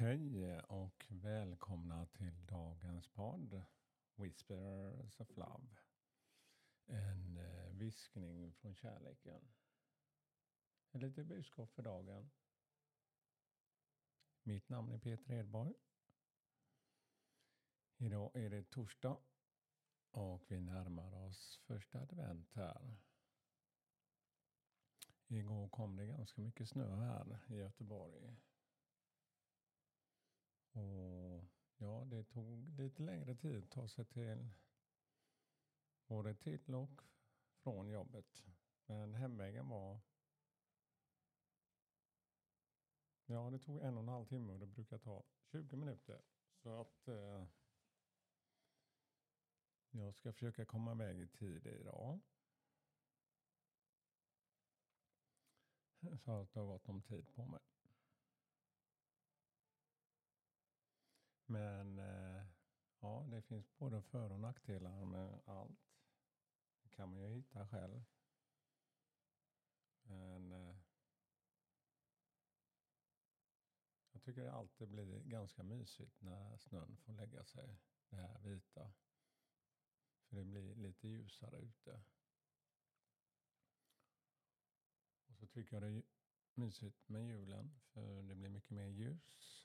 Hej och välkomna till dagens podd Whispers of Love. En eh, viskning från kärleken. Ett litet budskap för dagen. Mitt namn är Peter Edborg. Idag är det torsdag och vi närmar oss första advent här. Igår kom det ganska mycket snö här i Göteborg. Och ja, det tog lite längre tid att ta sig till både till och från jobbet. Men hemvägen var Ja, det tog en och en halv timme och det brukar ta 20 minuter. Så att eh, jag ska försöka komma iväg i tid idag. Så att det har gått någon tid på mig. Men eh, ja, det finns både för och nackdelar med allt. Det kan man ju hitta själv. Men eh, jag tycker det alltid blir ganska mysigt när snön får lägga sig, det här vita. För det blir lite ljusare ute. Och så tycker jag det är mysigt med julen för det blir mycket mer ljus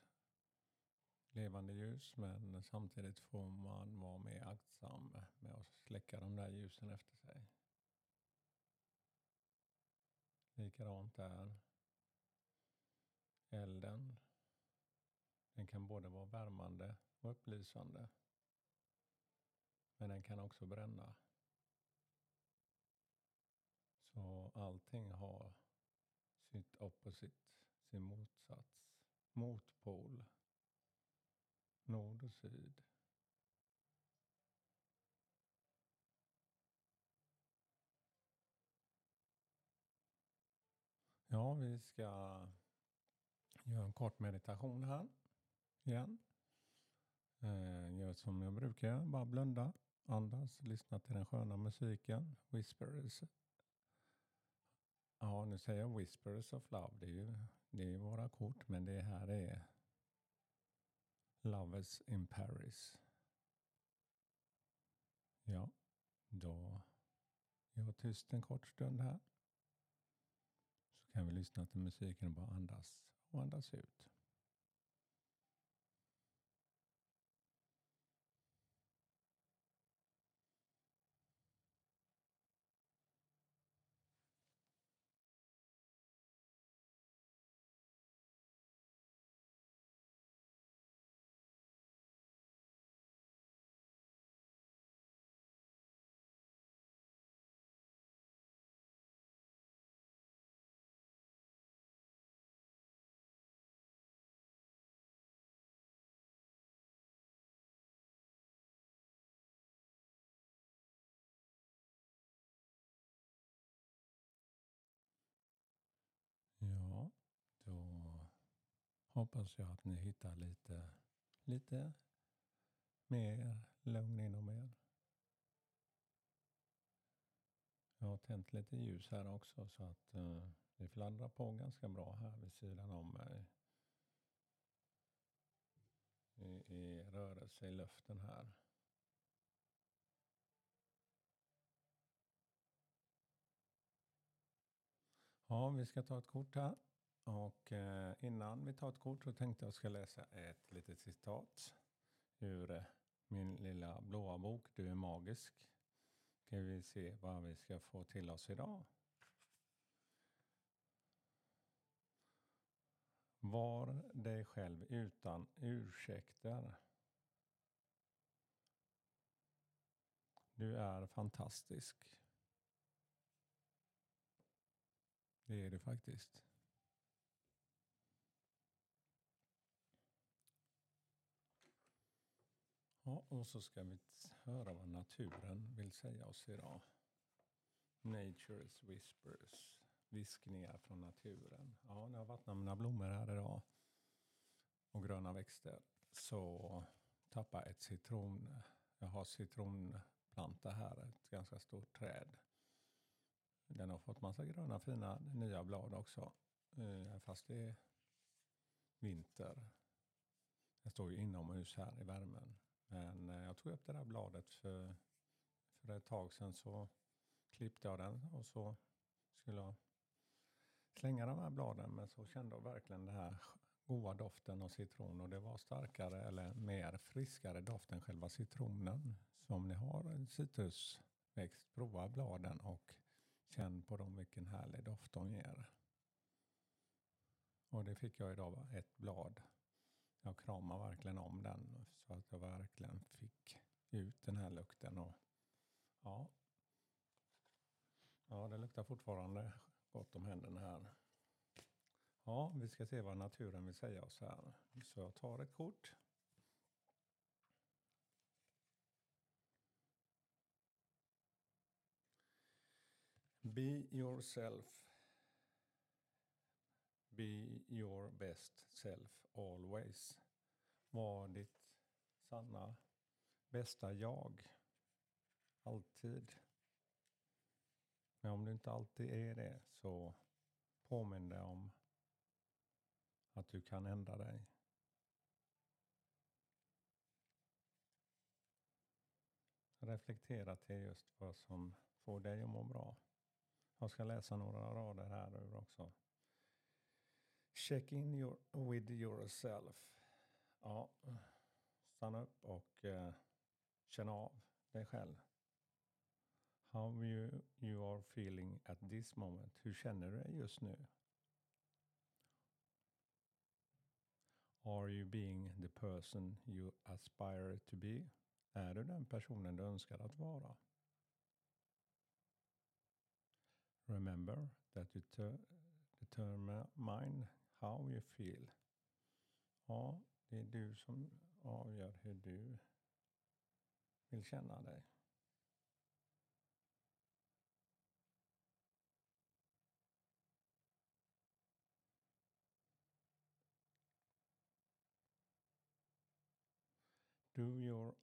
levande ljus men samtidigt får man vara mer aktsam med att släcka de där ljusen efter sig. Likadant där. Elden. Den kan både vara värmande och upplysande. Men den kan också bränna. Så allting har sitt opposite, sin motsats, motpol nord och syd. Ja, vi ska göra en kort meditation här igen. Eh, gör som jag brukar, bara blunda, andas, lyssna till den sköna musiken. Whispers. Ja, nu säger jag Whispers of Love. Det är ju det är våra kort, men det här är Lovers in Paris. Ja, då är jag tyst en kort stund här. Så kan vi lyssna till musiken och bara andas och andas ut. Hoppas jag att ni hittar lite, lite mer lugn inom er. Jag har tänt lite ljus här också så att eh, uh, det fladdrar på ganska bra här vid sidan om mig. I, i rörelse i luften här. Ja, vi ska ta ett kort här. Och eh, innan vi tar ett kort så tänkte jag ska läsa ett litet citat ur eh, min lilla blåa bok Du är magisk. Ska vi se vad vi ska få till oss idag. Var dig själv utan ursäkter. Du är fantastisk. Det är du faktiskt. Ja, och så ska vi höra vad naturen vill säga oss idag. Nature's whispers. Viskningar från naturen. Ja, när jag vattnar mina blommor här idag och gröna växter så tappar ett citron. Jag har citronplanta här, ett ganska stort träd. Den har fått massa gröna fina nya blad också. Eh, fast det är vinter står ju inomhus här i värmen. Men eh, jag tog upp det där bladet för, för ett tag sedan så klippte jag den och så skulle jag slänga de här bladen men så kände jag verkligen den här goda doften av citron och det var starkare eller mer friskare doft än själva citronen. Så om ni har en citrusväxt, prova bladen och känn på dem vilken härlig doft de ger. Och det fick jag idag, ett blad. Jag kramar verkligen om den så att jag verkligen fick ut den här lukten. Och ja, ja det luktar fortfarande gott om händerna här. Ja, vi ska se vad naturen vill säga oss här. Så jag tar ett kort. Be yourself. Be your best self always. Var ditt sanna bästa jag. Alltid. Men om du inte alltid är det så påminn dig om att du kan ändra dig. Reflektera till just vad som får dig att må bra. Jag ska läsa några rader här ur också. Check in your, with yourself. Ja, stanna upp och eh, känna av dig själv. How you, you are feeling at this moment. Hur känner du dig just nu? Are you being the person you aspire to be? Är du den personen du önskar att vara? Remember that you determine how you feel. Ja, det är du som avgör hur du vill känna dig. Do your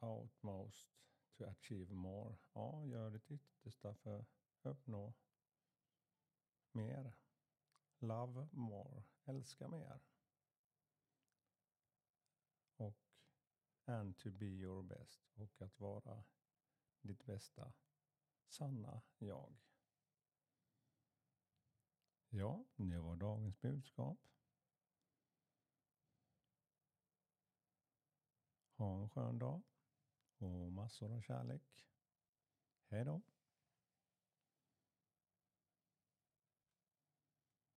outmost to achieve more. Ja, gör ditt yttersta för att uppnå mer. Love more. Älska mer. Och and to be your best. Och att vara ditt bästa sanna jag. Ja, det var dagens budskap. Ha en skön dag och massor av kärlek. Hej då!